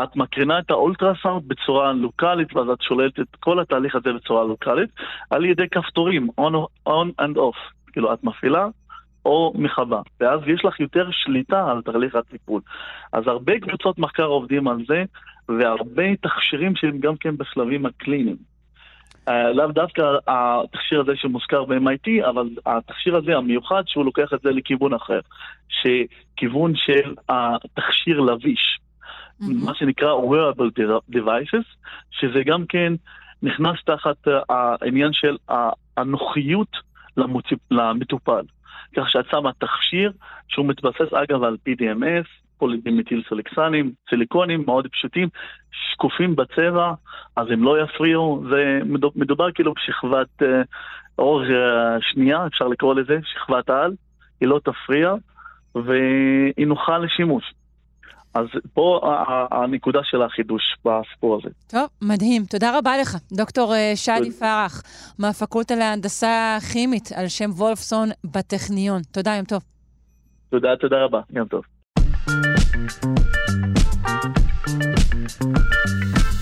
את מקרינה את האולטרסאונד בצורה לוקאלית, ואז את שוללת את כל התהליך הזה בצורה לוקאלית, על ידי כפתורים, on, on and off. כאילו, את מפעילה או מכבה, ואז יש לך יותר שליטה על תהליך הטיפול. אז הרבה קבוצות מחקר עובדים על זה, והרבה תכשירים שהם גם כן בשלבים הקליניים. אה, לאו דווקא התכשיר הזה שמוזכר ב-MIT, אבל התכשיר הזה המיוחד שהוא לוקח את זה לכיוון אחר, שכיוון של התכשיר לביש, mm-hmm. מה שנקרא wearable devices, שזה גם כן נכנס תחת העניין של הנוחיות למטופל. כך שאת שמה תכשיר שהוא מתבסס אגב על PDMS, פולידימטיל סלקסנים, סיליקונים מאוד פשוטים, שקופים בצבע, אז הם לא יפריעו, זה מדובר כאילו בשכבת אה, אור אה, שנייה, אפשר לקרוא לזה, שכבת על, היא לא תפריע, והיא נוחה לשימוש. אז פה הנקודה של החידוש בסיפור הזה. טוב, מדהים. תודה רבה לך, דוקטור אה, שדי פרח, מהפקולטה להנדסה כימית על שם וולפסון בטכניון. תודה, יום טוב. תודה, תודה רבה, יום טוב. Thank you.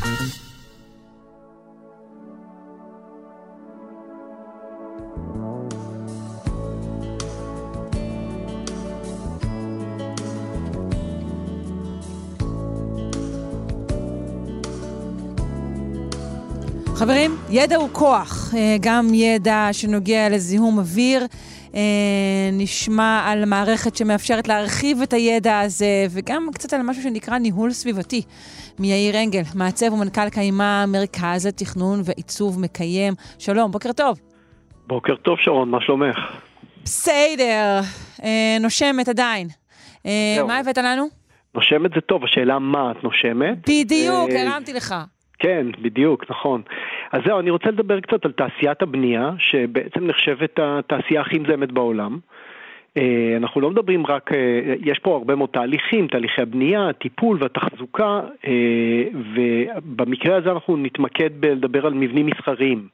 חברים, ידע הוא כוח, אה, גם ידע שנוגע לזיהום אוויר. אה, נשמע על מערכת שמאפשרת להרחיב את הידע הזה, וגם קצת על משהו שנקרא ניהול סביבתי, מיאיר אנגל, מעצב ומנכ"ל קיימה, מרכז התכנון ועיצוב מקיים. שלום, בוקר טוב. בוקר טוב, שרון, מה שלומך? בסדר, אה, נושמת עדיין. מה הבאת לנו? נושמת זה טוב, השאלה מה את נושמת. בדיוק, הרמתי לך. כן, בדיוק, נכון. אז זהו, אני רוצה לדבר קצת על תעשיית הבנייה, שבעצם נחשבת התעשייה הכי מזהמת בעולם. אה, אנחנו לא מדברים רק, אה, יש פה הרבה מאוד תהליכים, תהליכי הבנייה, הטיפול והתחזוקה, אה, ובמקרה הזה אנחנו נתמקד בלדבר על מבנים מסחריים.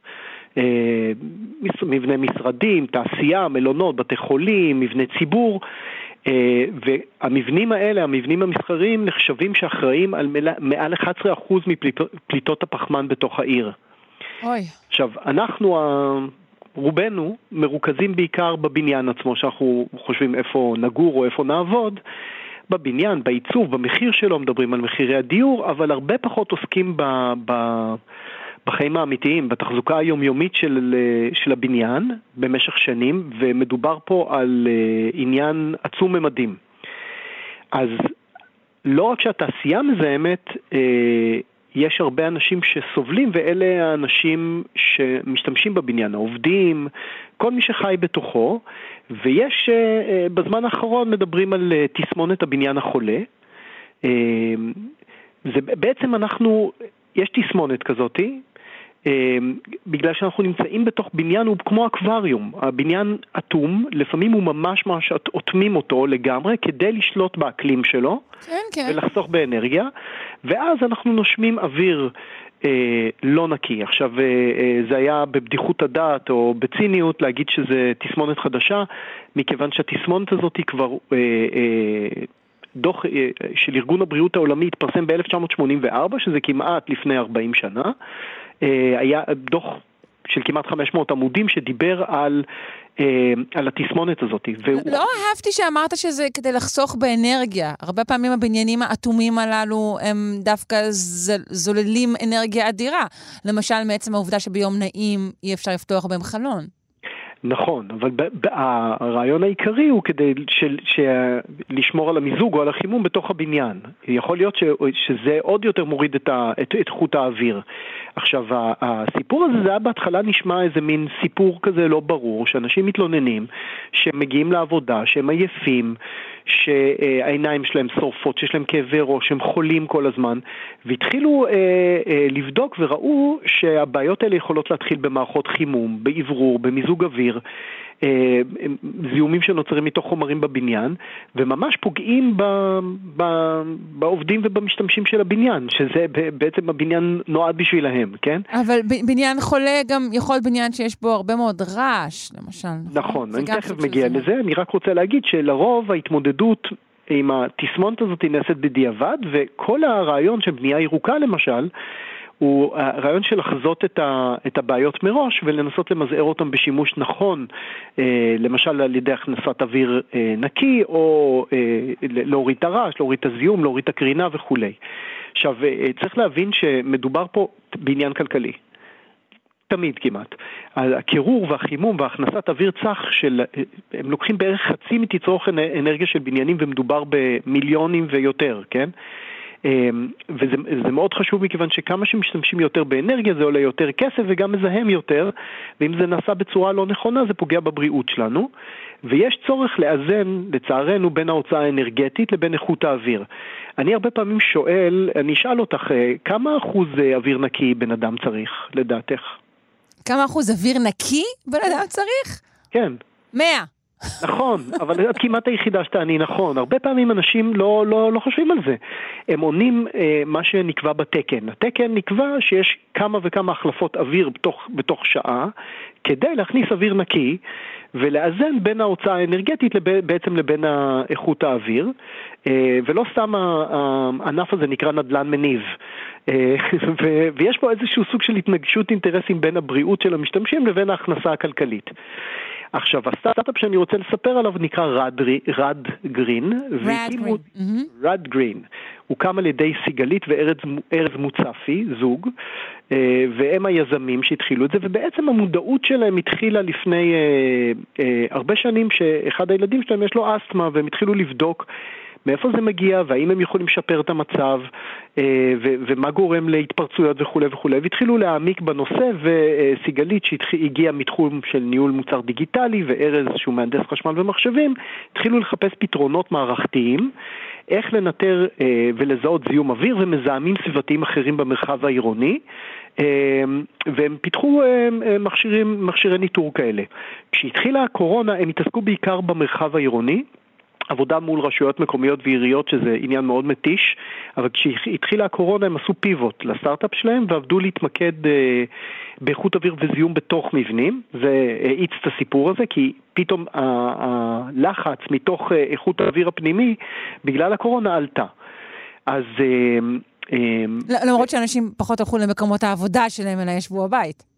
מבני משרדים, תעשייה, מלונות, בתי חולים, מבני ציבור. אה, והמבנים האלה, המבנים המסחריים, נחשבים שאחראים על מעל 11% מפליטות הפחמן בתוך העיר. אוי. עכשיו, אנחנו, רובנו, מרוכזים בעיקר בבניין עצמו, שאנחנו חושבים איפה נגור או איפה נעבוד. בבניין, בעיצוב, במחיר שלו, מדברים על מחירי הדיור, אבל הרבה פחות עוסקים ב... ב בחיים האמיתיים, בתחזוקה היומיומית של, של הבניין במשך שנים, ומדובר פה על אה, עניין עצום ממדים. אז לא רק שהתעשייה מזהמת, אה, יש הרבה אנשים שסובלים, ואלה האנשים שמשתמשים בבניין, העובדים, כל מי שחי בתוכו, ויש, אה, בזמן האחרון מדברים על תסמונת הבניין החולה. זה בעצם אנחנו, יש תסמונת כזאתי, בגלל שאנחנו נמצאים בתוך בניין, הוא כמו אקווריום. הבניין אטום, לפעמים הוא ממש ממש אוטמים אותו לגמרי כדי לשלוט באקלים שלו, כן, כן. ולחסוך באנרגיה, ואז אנחנו נושמים אוויר אה, לא נקי. עכשיו, אה, אה, זה היה בבדיחות הדעת או בציניות להגיד שזה תסמונת חדשה, מכיוון שהתסמונת הזאת היא כבר... אה, אה, דוח אה, של ארגון הבריאות העולמי התפרסם ב-1984, שזה כמעט לפני 40 שנה, היה דוח של כמעט 500 עמודים שדיבר על, אה, על התסמונת הזאת. והוא... לא אהבתי שאמרת שזה כדי לחסוך באנרגיה. הרבה פעמים הבניינים האטומים הללו הם דווקא זוללים אנרגיה אדירה. למשל, מעצם העובדה שביום נעים אי אפשר לפתוח בהם חלון. נכון, אבל הרעיון העיקרי הוא כדי של, ש, לשמור על המיזוג או על החימום בתוך הבניין. יכול להיות ש, שזה עוד יותר מוריד את, ה, את איכות האוויר. עכשיו, הסיפור הזה, זה היה בהתחלה נשמע איזה מין סיפור כזה לא ברור, שאנשים מתלוננים, שהם מגיעים לעבודה, שהם עייפים, שהעיניים שלהם שורפות, שיש להם כאבי ראש, שהם חולים כל הזמן, והתחילו אה, אה, לבדוק וראו שהבעיות האלה יכולות להתחיל במערכות חימום, באוורור, במיזוג אוויר. אה, זיהומים שנוצרים מתוך חומרים בבניין, וממש פוגעים ב, ב, בעובדים ובמשתמשים של הבניין, שזה בעצם הבניין נועד בשבילהם, כן? אבל בניין חולה גם יכול להיות בניין שיש בו הרבה מאוד רעש, למשל. נכון, אני תכף מגיע לזה, אני רק רוצה להגיד שלרוב ההתמודדות עם התסמונת הזאת נעשית בדיעבד, וכל הרעיון של בנייה ירוקה למשל, הוא הרעיון של לחזות את, ה, את הבעיות מראש ולנסות למזער אותם בשימוש נכון, אה, למשל על ידי הכנסת אוויר אה, נקי, או אה, להוריד את הרעש, להוריד את הזיהום, להוריד את הקרינה וכולי. עכשיו, צריך להבין שמדובר פה בעניין כלכלי. תמיד כמעט. הקירור והחימום והכנסת אוויר צח של, הם לוקחים בערך חצי מתצרוך אנרגיה של בניינים ומדובר במיליונים ויותר, כן? אמ, וזה מאוד חשוב מכיוון שכמה שמשתמשים יותר באנרגיה זה עולה יותר כסף וגם מזהם יותר, ואם זה נעשה בצורה לא נכונה זה פוגע בבריאות שלנו. ויש צורך לאזן, לצערנו, בין ההוצאה האנרגטית לבין איכות האוויר. אני הרבה פעמים שואל, אני אשאל אותך, אה, כמה אחוז אה, אוויר נקי בן אדם צריך, לדעתך? כמה אחוז אוויר נקי בן אדם צריך? כן. מאה. נכון, אבל את כמעט היחידה שתעני נכון. הרבה פעמים אנשים לא, לא, לא חושבים על זה. הם עונים אה, מה שנקבע בתקן. התקן נקבע שיש כמה וכמה החלפות אוויר בתוך, בתוך שעה, כדי להכניס אוויר נקי ולאזן בין ההוצאה האנרגטית לב, בעצם לבין איכות האוויר. אה, ולא סתם הענף הזה נקרא נדל"ן מניב. אה, ויש פה איזשהו סוג של התנגשות אינטרסים בין הבריאות של המשתמשים לבין ההכנסה הכלכלית. עכשיו, הסטארט-אפ שאני רוצה לספר עליו נקרא רד, רד גרין. רד גרין. רד גרין. הוקם על ידי סיגלית וארז מוצפי, זוג, אה, והם היזמים שהתחילו את זה, ובעצם המודעות שלהם התחילה לפני אה, אה, הרבה שנים, שאחד הילדים שלהם יש לו אסתמה, והם התחילו לבדוק מאיפה זה מגיע והאם הם יכולים לשפר את המצב אה, ומה גורם להתפרצויות וכולי וכולי, והתחילו להעמיק בנושא וסיגלית שהגיעה מתחום של ניהול מוצר דיגיטלי וארז שהוא מהנדס חשמל ומחשבים, התחילו לחפש פתרונות מערכתיים איך לנטר אה, ולזהות זיהום אוויר ומזהמים סביבתיים אחרים במרחב העירוני. אה, והם פיתחו מכשירים, מכשירי ניטור כאלה. כשהתחילה הקורונה הם התעסקו בעיקר במרחב העירוני, עבודה מול רשויות מקומיות ועיריות, שזה עניין מאוד מתיש, אבל כשהתחילה הקורונה הם עשו פיבוט לסטארט-אפ שלהם ועבדו להתמקד אה, באיכות אוויר וזיהום בתוך מבנים. זה האיץ את הסיפור הזה, כי פתאום הלחץ מתוך אה, איכות האוויר הפנימי בגלל הקורונה עלתה. אז... אה, למרות שאנשים פחות הלכו למקומות העבודה שלהם, אלא ישבו בבית.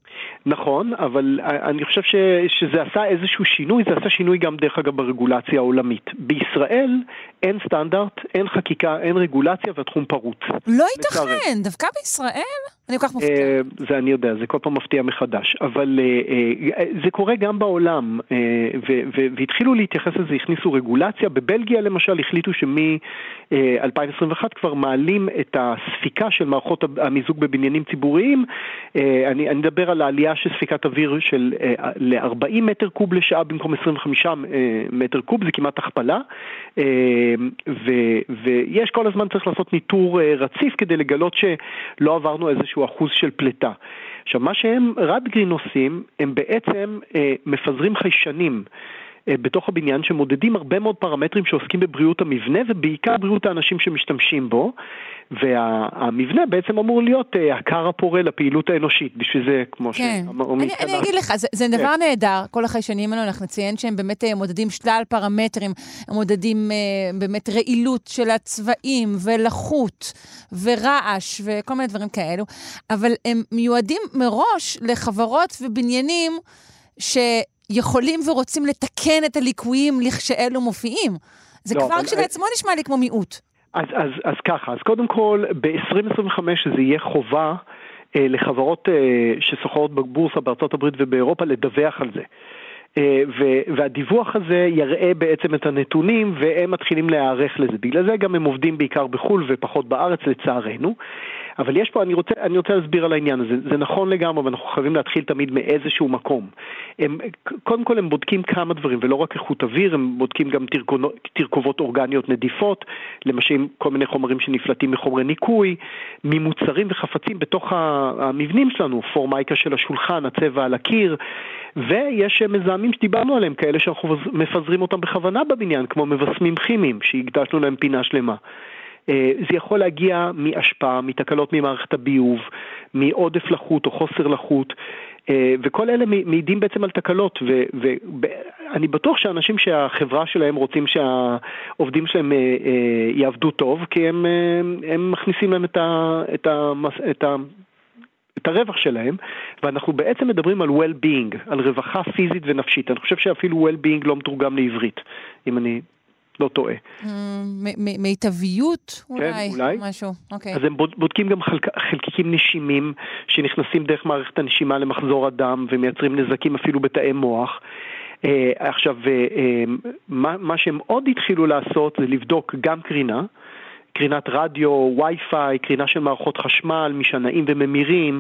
נכון, אבל אני חושב ש, שזה עשה איזשהו שינוי, זה עשה שינוי גם דרך אגב ברגולציה העולמית. בישראל אין סטנדרט, אין חקיקה, אין רגולציה והתחום פרוץ. לא ייתכן, דווקא בישראל? אני כל כך מופתע. אה, זה אני יודע, זה כל פעם מפתיע מחדש, אבל אה, אה, זה קורה גם בעולם, והתחילו להתייחס לזה, הכניסו רגולציה, בבלגיה למשל החליטו שמ-2021 כבר מעלים את הספיקה של מערכות המיזוג בבניינים ציבוריים, אני, מדבר על העלייה של ספיקת אוויר של אה, ל-40 מטר קוב לשעה במקום 25 אה, מטר קוב, זה כמעט הכפלה, ויש כל הזמן צריך לעשות ניטור רציף כדי לגלות שלא עברנו איזשהו אחוז של פליטה. עכשיו, מה שהם רדגרין עושים, הם בעצם אה, מפזרים חיישנים. אה, בתוך הבניין שמודדים הרבה מאוד פרמטרים שעוסקים בבריאות המבנה ובעיקר בריאות האנשים שמשתמשים בו והמבנה בעצם אמור להיות אה, הכר הפורה לפעילות האנושית, בשביל זה כמו כן. שאמרו אני. אני אגיד לך, זה, זה דבר נהדר, כל החיישנים האלו, אנחנו נציין שהם באמת אה, מודדים שלל פרמטרים, הם מודדים באמת רעילות של הצבעים ולחות ורעש וכל מיני דברים כאלו, אבל הם מיועדים מראש לחברות ובניינים שיכולים ורוצים לתקן את הליקויים לכשאלו מופיעים. זה לא, כבר כשלעצמו נשמע לי כמו מיעוט. אז, אז, אז ככה, אז קודם כל, ב-2025 זה יהיה חובה אה, לחברות אה, שסוחרות בבורסה בארצות הברית ובאירופה לדווח על זה. אה, והדיווח הזה יראה בעצם את הנתונים והם מתחילים להיערך לזה. בגלל זה גם הם עובדים בעיקר בחו"ל ופחות בארץ לצערנו. אבל יש פה, אני רוצה, אני רוצה להסביר על העניין הזה, זה נכון לגמרי ואנחנו חייבים להתחיל תמיד מאיזשהו מקום. הם, קודם כל הם בודקים כמה דברים ולא רק איכות אוויר, הם בודקים גם תרכונות, תרכובות אורגניות נדיפות, למשל כל מיני חומרים שנפלטים מחומרי ניקוי, ממוצרים וחפצים בתוך המבנים שלנו, פורמייקה של השולחן, הצבע על הקיר, ויש מזהמים שדיברנו עליהם, כאלה שאנחנו מפזרים אותם בכוונה בבניין, כמו מבסמים כימיים, שהקדשנו להם פינה שלמה. אה, זה יכול להגיע מהשפעה, מתקלות ממערכת הביוב, מעודף לחות או חוסר לחות, אה, וכל אלה מעידים בעצם על תקלות, ואני בטוח שאנשים שהחברה שלהם רוצים שהעובדים שלהם אה, אה, יעבדו טוב, כי הם, אה, הם מכניסים להם את, ה, את, ה, את, את הרווח שלהם, ואנחנו בעצם מדברים על well-being, על רווחה פיזית ונפשית. אני חושב שאפילו well-being לא מתורגם לעברית, אם אני לא טועה. מ- מיטביות אולי, אולי. משהו, אוקיי. אז הם בוד- בודקים גם חלק, חלקיקים נשימים שנכנסים דרך מערכת הנשימה למחזור הדם ומייצרים נזקים אפילו בתאי מוח. אה, עכשיו, אה, אה, מה, מה שהם עוד התחילו לעשות זה לבדוק גם קרינה, קרינת רדיו, וי-פיי, קרינה של מערכות חשמל, משנעים וממירים,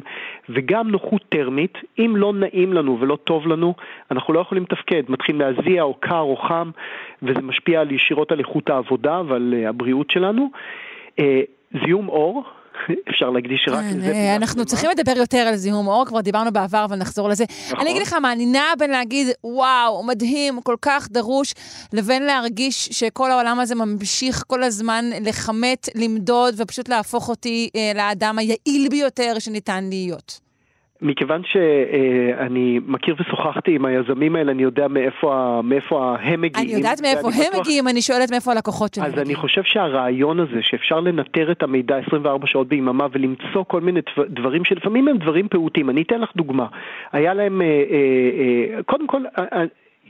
וגם נוחות טרמית. אם לא נעים לנו ולא טוב לנו, אנחנו לא יכולים לתפקד. מתחיל להזיע או קר או חם, וזה משפיע על ישירות על איכות העבודה ועל אה, הבריאות שלנו. אה, זיהום אור, אפשר להקדיש רק כן, לזה. אה, אנחנו. צריכים לדבר יותר על זיהום אור, כבר דיברנו בעבר, אבל נחזור לזה. נכון. אני אגיד לך מה, אני נעה בין להגיד, וואו, מדהים, כל כך דרוש, לבין להרגיש שכל העולם הזה ממשיך כל הזמן לכמת, למדוד, ופשוט להפוך אותי אה, לאדם היעיל ביותר שניתן להיות. מכיוון שאני מכיר ושוחחתי עם היזמים האלה, אני יודע מאיפה, מאיפה הם מגיעים. אני יודעת מאיפה הם בטוח- מגיעים, אני שואלת מאיפה הלקוחות שלהם אז אני מגיעים. חושב שהרעיון הזה שאפשר לנטר את המידע 24 שעות ביממה ולמצוא כל מיני דבר- דברים שלפעמים הם דברים פעוטים. אני אתן לך דוגמה. היה להם, אה, אה, אה, קודם כל,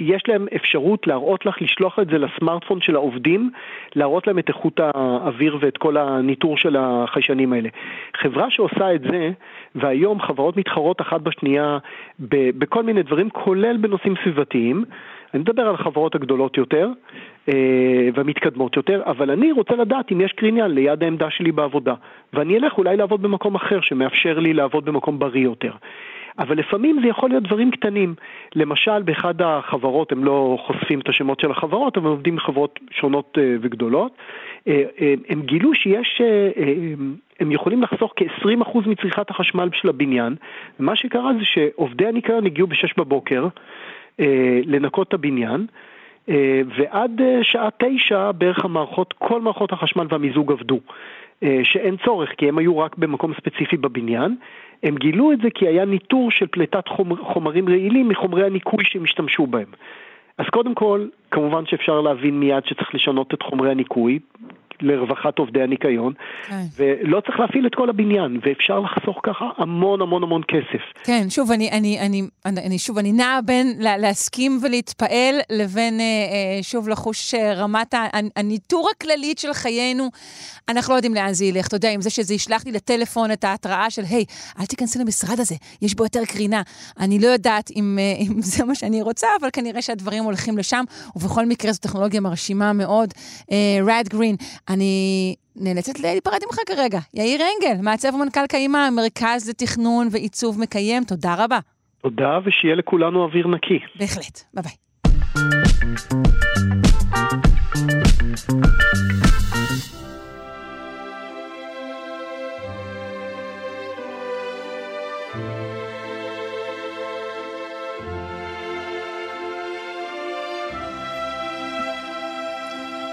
יש להם אפשרות להראות לך, לשלוח את זה לסמארטפון של העובדים, להראות להם את איכות האוויר ואת כל הניטור של החיישנים האלה. חברה שעושה את זה, והיום חברות מתחרות אחת בשנייה בכל מיני דברים, כולל בנושאים סביבתיים, אני מדבר על החברות הגדולות יותר אה, והמתקדמות יותר, אבל אני רוצה לדעת אם יש קריניין ליד העמדה שלי בעבודה, ואני אלך אולי לעבוד במקום אחר שמאפשר לי לעבוד במקום בריא יותר. אבל לפעמים זה יכול להיות דברים קטנים. למשל, באחד החברות, הם לא חושפים את השמות של החברות, אבל עובדים בחברות שונות אה, וגדולות, אה, אה, הם גילו שיש, הם יכולים לחסוך כ-20% מצריכת החשמל של הבניין, ומה שקרה זה שעובדי הניקיון הגיעו ב-6 בבוקר לנקות את הבניין, ועד שעה תשע בערך המערכות, כל מערכות החשמל והמיזוג עבדו. אה, שאין צורך, כי הם היו רק במקום ספציפי בבניין. הם גילו את זה כי היה ניטור של פליטת חומר, חומרים רעילים מחומרי הניקוי שהם השתמשו בהם. אז קודם כל, כמובן שאפשר להבין מיד שצריך לשנות את חומרי הניקוי, לרווחת עובדי הניקיון, כן. ולא צריך להפעיל את כל הבניין, ואפשר לחסוך ככה המון המון המון כסף. כן, שוב, אני, אני, אני, אני, שוב, אני נעה בין לה, להסכים ולהתפעל לבין אה, אה, שוב לחוש אה, רמת הניטור הכללית של חיינו. אנחנו לא יודעים לאן זה ילך, אתה יודע, עם זה שזה ישלח לי לטלפון את ההתראה של, היי, אל תיכנסי למשרד הזה, יש בו יותר קרינה. אני לא יודעת אם, אה, אם זה מה שאני רוצה, אבל כנראה שהדברים הולכים לשם, ובכל מקרה זו טכנולוגיה מרשימה מאוד. רד גרין, אני נאלצת להיפרד ממך כרגע. יאיר אנגל, מעצב ומנכ"ל קיימה, המרכז לתכנון ועיצוב מקיים, תודה רבה. תודה, ושיהיה לכולנו אוויר נקי. בהחלט, ביי ביי.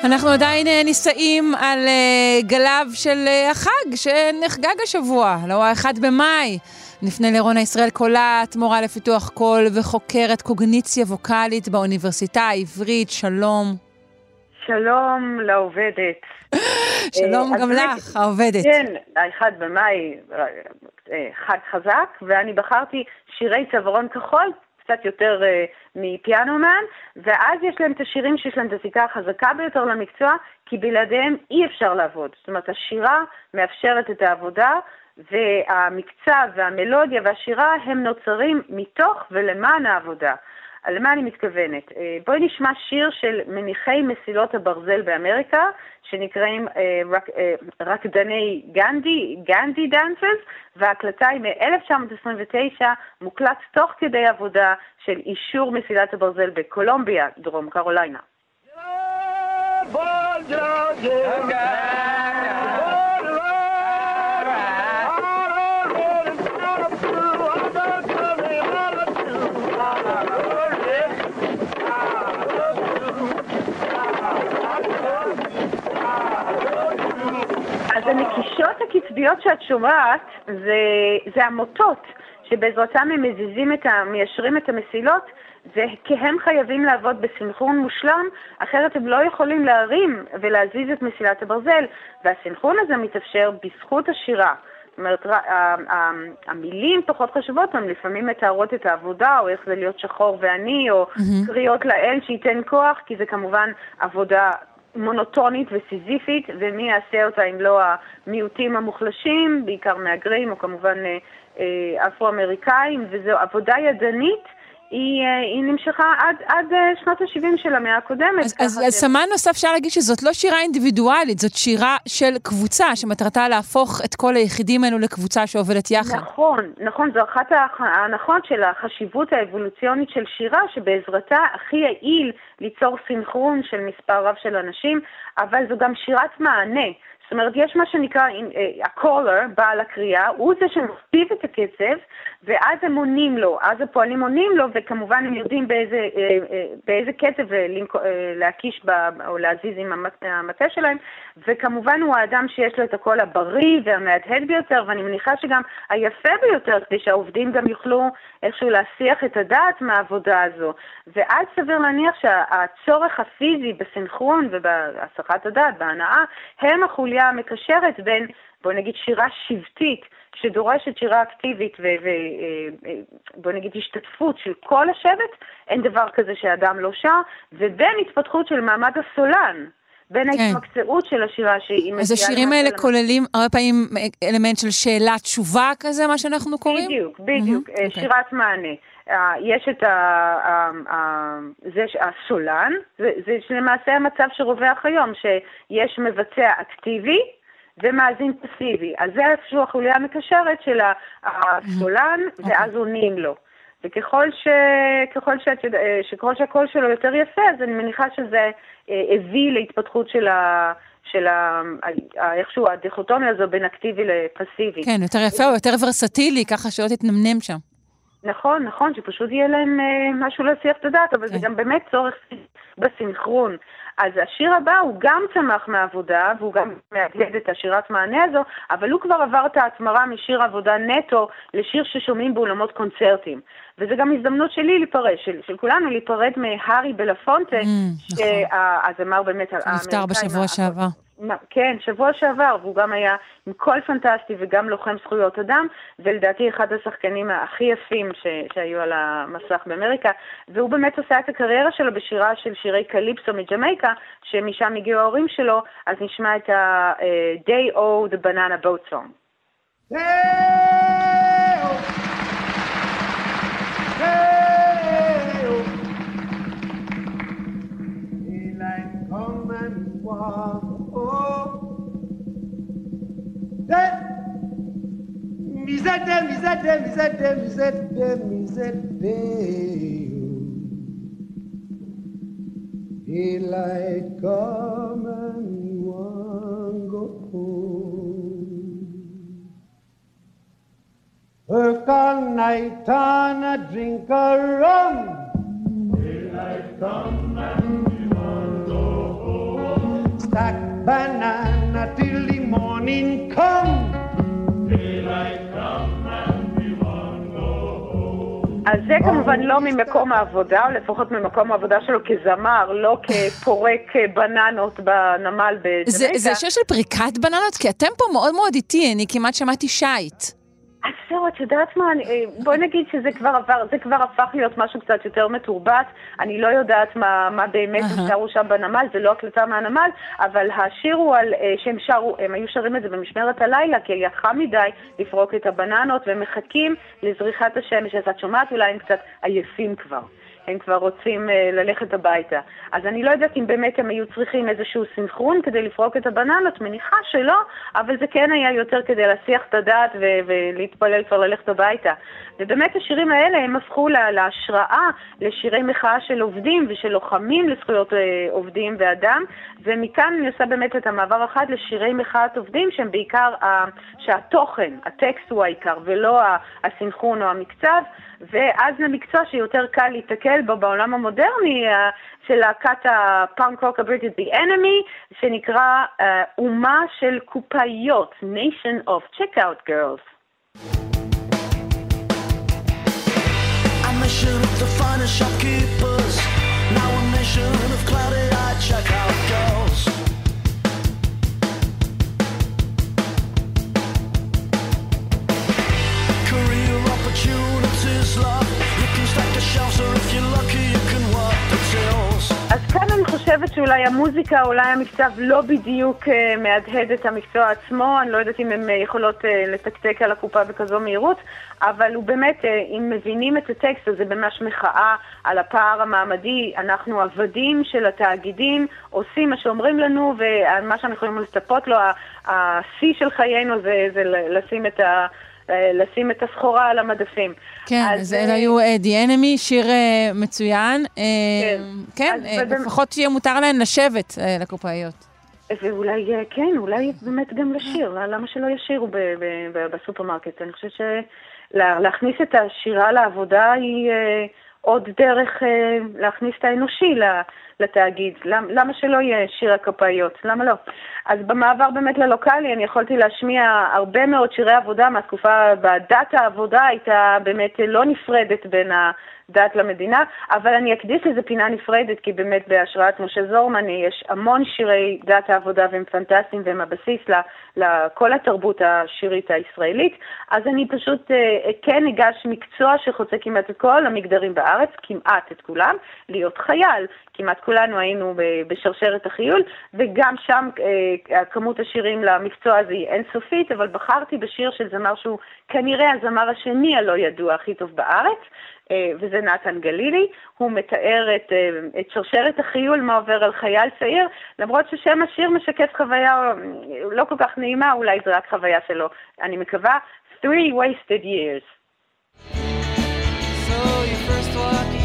אנחנו עדיין אה, נישאים על אה, גליו של אה, החג שנחגג השבוע, לא האחד במאי. נפנה לרונה ישראל קולט, מורה לפיתוח קול וחוקרת קוגניציה ווקאלית באוניברסיטה העברית. שלום. שלום לעובדת. שלום גם לך, העובדת. כן, האחד במאי, חג חזק, ואני בחרתי שירי צווארון כחול, קצת יותר אה, מפיאנומן, ואז יש להם את השירים שיש להם את הזיקה החזקה ביותר למקצוע, כי בלעדיהם אי אפשר לעבוד. זאת אומרת, השירה מאפשרת את העבודה, והמקצב והמלודיה והשירה הם נוצרים מתוך ולמען העבודה. על למה אני מתכוונת? אה, בואי נשמע שיר של מניחי מסילות הברזל באמריקה, שנקראים אה, רק, אה, רקדני גנדי, גנדי דאנסרס, וההקלטה היא מ-1929, מוקלט תוך כדי עבודה של אישור מסילת הברזל בקולומביה, דרום קרוליינה. אז הנקישות הקצביות שאת שומעת זה, זה המוטות שבעזרתם הם מזיזים את ה... מיישרים את המסילות וכי הם חייבים לעבוד בסנכרון מושלם, אחרת הם לא יכולים להרים ולהזיז את מסילת הברזל, והסנכרון הזה מתאפשר בזכות השירה. זאת אומרת, המילים פחות חשובות, הן לפעמים מתארות את העבודה, או איך זה להיות שחור ועני, או קריאות לאל שייתן כוח, כי זה כמובן עבודה מונוטונית וסיזיפית, ומי יעשה אותה אם לא המיעוטים המוחלשים, בעיקר מהגרים, או כמובן אה, אה, אפרו-אמריקאים, וזו עבודה ידנית. היא, אה, היא נמשכה עד, עד אה, שנות ה-70 של המאה הקודמת. אז, אז, אז סמן נוסף אפשר להגיד שזאת לא שירה אינדיבידואלית, זאת שירה של קבוצה שמטרתה להפוך את כל היחידים האלו לקבוצה שעובדת יחד. נכון, נכון, זו אחת ההנחות של החשיבות האבולוציונית של שירה, שבעזרתה הכי יעיל ליצור סינכרון של מספר רב של אנשים, אבל זו גם שירת מענה. זאת אומרת, יש מה שנקרא אה, הקולר, בעל הקריאה, הוא זה שמכתיב את הקצב, ואז הם עונים לו, אז הפועלים עונים לו, וכמובן הם יודעים באיזה, אה, אה, קצב אה, אה, להקיש או להזיז עם המטה שלהם, וכמובן הוא האדם שיש לו את הקול הבריא והמהדהד ביותר, ואני מניחה שגם היפה ביותר, כדי שהעובדים גם יוכלו איכשהו להסיח את הדעת מהעבודה הזו. ואז סביר להניח שהצורך הפיזי בסנכרון ובהסחת הדעת, בהנאה, הם החוליה המקשרת בין, בוא נגיד, שירה שבטית, שדורשת שירה אקטיבית ובוא נגיד השתתפות של כל השבט, אין דבר כזה שאדם לא שר, ובין התפתחות של מעמד הסולן. בין כן. ההתמקצעות של השירה שהיא אז מגיעה השירים למעשה האלה למ- כוללים הרבה פעמים אלמנט של שאלה-תשובה כזה, מה שאנחנו קוראים? בדיוק, בדיוק, אה, אוקיי. שירת מענה. אה, יש את ה... זה הסולן, זה זה למעשה המצב שרווח היום, שיש מבצע אקטיבי ומאזין פסיבי. אז זה איפשהו החוליה המקשרת של הסולן, אוקיי. ואז עונים לו. וככל ש... ככל שאת יודע... אה, שככל שהקול שלו יותר יפה, אז אני מניחה שזה אה, הביא להתפתחות של ה... של ה... איכשהו הדיכוטומיה הזו בין אקטיבי לפסיבי. כן, יותר יפה או יותר ורסטילי, ככה שלא תתנמנם שם. נכון, נכון, שפשוט יהיה להם אה, משהו להסיח את הדעת, אבל זה כן. גם באמת צורך בסינכרון. אז השיר הבא הוא גם צמח מהעבודה, והוא גם מהדהד את השירת מענה הזו, אבל הוא כבר עבר את ההתמרה משיר עבודה נטו לשיר ששומעים באולמות קונצרטים. וזו גם הזדמנות שלי להיפרד, של, של כולנו להיפרד מהארי בלפונטה, Mm, נכון. שהזמר באמת נפטר בשבוע שעבר. כן, שבוע שעבר, והוא גם היה עם קול פנטסטי וגם לוחם זכויות אדם, ולדעתי אחד השחקנים הכי יפים ש, שהיו על המסך באמריקה, והוא באמת עושה את הקריירה שלו בשירה של שירי קליפסו מג'מייקה, שמשם הגיעו ההורים שלו, אז נשמע את ה-Day O, the Banana Boat Song. Daylight come and walk, oh. Daylight come and one go home. Work all night on a drink of rum. Daylight come and want go home. Stack banana till the morning come. Daylight come and אז זה כמובן לא ממקום העבודה, או לפחות ממקום העבודה שלו כזמר, לא כפורק אה, בננות בנמל בג'מייקה. זה, זה שיר של פריקת בננות? כי אתם פה מאוד מאוד איטי, אני כמעט שמעתי שייט. אז זהו, את יודעת מה, אני- אה, בואי נגיד שזה כבר עבר, זה כבר הפך להיות משהו קצת יותר מתורבת. אני לא יודעת מה, מה באמת הם אהה. שרו שם בנמל, זה לא הקלטה מהנמל, אבל השיר הוא על, אה, שהם שרו, הם היו שרים את זה במשמרת הלילה, כי היה חם מדי לפרוק את הבננות, והם מחכים לזריחת השמש, אז את שומעת אולי הם קצת עייפים כבר. הם כבר רוצים אה, ללכת הביתה. אז אני לא יודעת אם באמת הם היו צריכים איזשהו סנכרון כדי לפרוק את הבננות, מניחה שלא, אבל זה כן היה יותר כדי להסיח את הדעת ו- ולהתפלל כבר ללכת הביתה. ובאמת השירים האלה הם הפכו לה- להשראה לשירי מחאה של עובדים ושל לוחמים לזכויות אה, עובדים ואדם, ומכאן אני עושה באמת את המעבר אחד לשירי מחאת עובדים שהם בעיקר, ה- שהתוכן, הטקסט הוא העיקר ולא הסנכרון או המקצב, ואז זה מקצוע שיותר קל להתקל בו בעולם המודרני אה, של להקת הפאנק רוק הבריטית, The Enemy, שנקרא אה, אומה של קופאיות, Nation of Checkout Girls. you אז כאן אני חושבת שאולי המוזיקה, אולי המקצב לא בדיוק אה, מהדהד את המקצוע עצמו, אני לא יודעת אם הן אה, יכולות אה, לתקתק על הקופה בכזו מהירות, אבל הוא באמת, אם מבינים את הטקסט, אז זה ממש מחאה על הפער המעמדי, אנחנו עבדים של התאגידים, עושים מה שאומרים לנו, ומה שאנחנו יכולים לצפות לו, השיא של חיינו זה, זה לשים את ה... אה, לשים את הסחורה על המדפים. כן, אז, אז אה, אלה היו אה, The Enemy, שיר אה, מצוין. אה, כן, אה, באמת- לפחות שיהיה מותר להן לשבת אה, לקופאיות. ואולי, אה, כן, אולי באמת גם לשיר, למה שלא ישירו בסופרמרקט? אני חושבת שלהכניס את השירה לעבודה היא אה, עוד דרך אה, להכניס את האנושי ל- לתאגיד. למ- למה שלא יהיה שיר הקפאיות? למה לא? אז במעבר באמת ללוקאלי, אני יכולתי להשמיע הרבה מאוד שירי עבודה מהתקופה, בדת העבודה הייתה באמת לא נפרדת בין ה... דת למדינה, אבל אני אקדיש לזה פינה נפרדת, כי באמת בהשראת משה זורמן יש המון שירי דת העבודה והם פנטסטיים והם הבסיס לכל התרבות השירית הישראלית. אז אני פשוט אה, כן אגש מקצוע שחוצה כמעט את כל המגדרים בארץ, כמעט את כולם, להיות חייל. כמעט כולנו היינו בשרשרת החיול, וגם שם אה, כמות השירים למקצוע הזה היא אינסופית, אבל בחרתי בשיר של זמר שהוא כנראה הזמר השני הלא ידוע הכי טוב בארץ. אה, וזה נתן גלילי, הוא מתאר את, אה, את שרשרת החיול, מה עובר על חייל צעיר, למרות ששם השיר משקף חוויה אה, לא כל כך נעימה, אולי זו רק חוויה שלו, אני מקווה, Three Wasted Years. So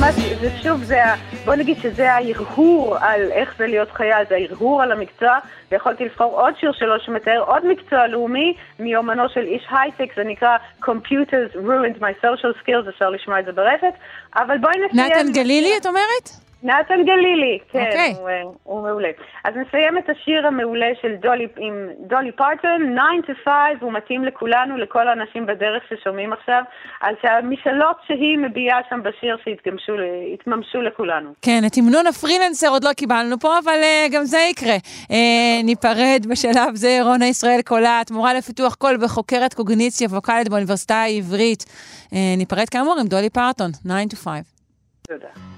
ממש, זה שוב, זה, בוא נגיד שזה ההרהור על איך זה להיות חייל, זה ההרהור על המקצוע, ויכולתי לבחור עוד שיר שלו שמתאר עוד מקצוע לאומי מיומנו של איש הייטק, זה נקרא Computers ruined my social skills, אפשר לשמוע את זה ברפת, אבל בואי נסיים. נתן גלילי, את אומרת? נתן גלילי, כן, אוקיי. הוא, אה, הוא מעולה. אז נסיים את השיר המעולה של דולי, עם דולי פרטון, 9 to 5, הוא מתאים לכולנו, לכל האנשים בדרך ששומעים עכשיו, על שהמשאלות שהיא מביעה שם בשיר יתממשו לכולנו. כן, את המנון הפרילנסר עוד לא קיבלנו פה, אבל uh, גם זה יקרה. Uh, ניפרד בשלב זה, רונה ישראל קולט, מורה לפיתוח קול וחוקרת קוגניציה ווקאלית באוניברסיטה העברית. Uh, ניפרד כאמור עם דולי פרטון, 9 to 5. תודה.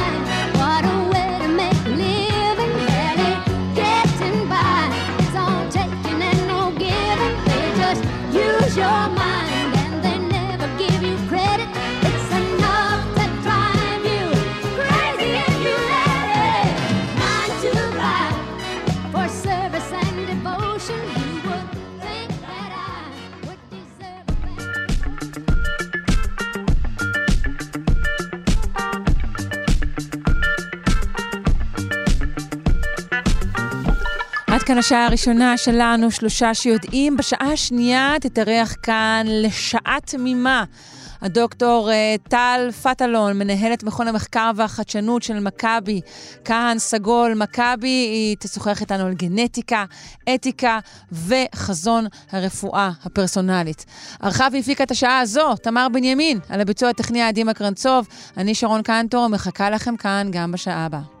כאן השעה הראשונה שלנו, שלושה שיודעים. בשעה השנייה תתארח כאן לשעה תמימה. הדוקטור אה, טל פטלון, מנהלת מכון המחקר והחדשנות של מכבי, כהן סגול מכבי, היא תשוחח איתנו על גנטיקה, אתיקה וחזון הרפואה הפרסונלית. ערכה והפיקה את השעה הזו, תמר בנימין, על הביצוע הטכני עדימה קרנצוב, אני שרון קנטור, מחכה לכם כאן גם בשעה הבאה.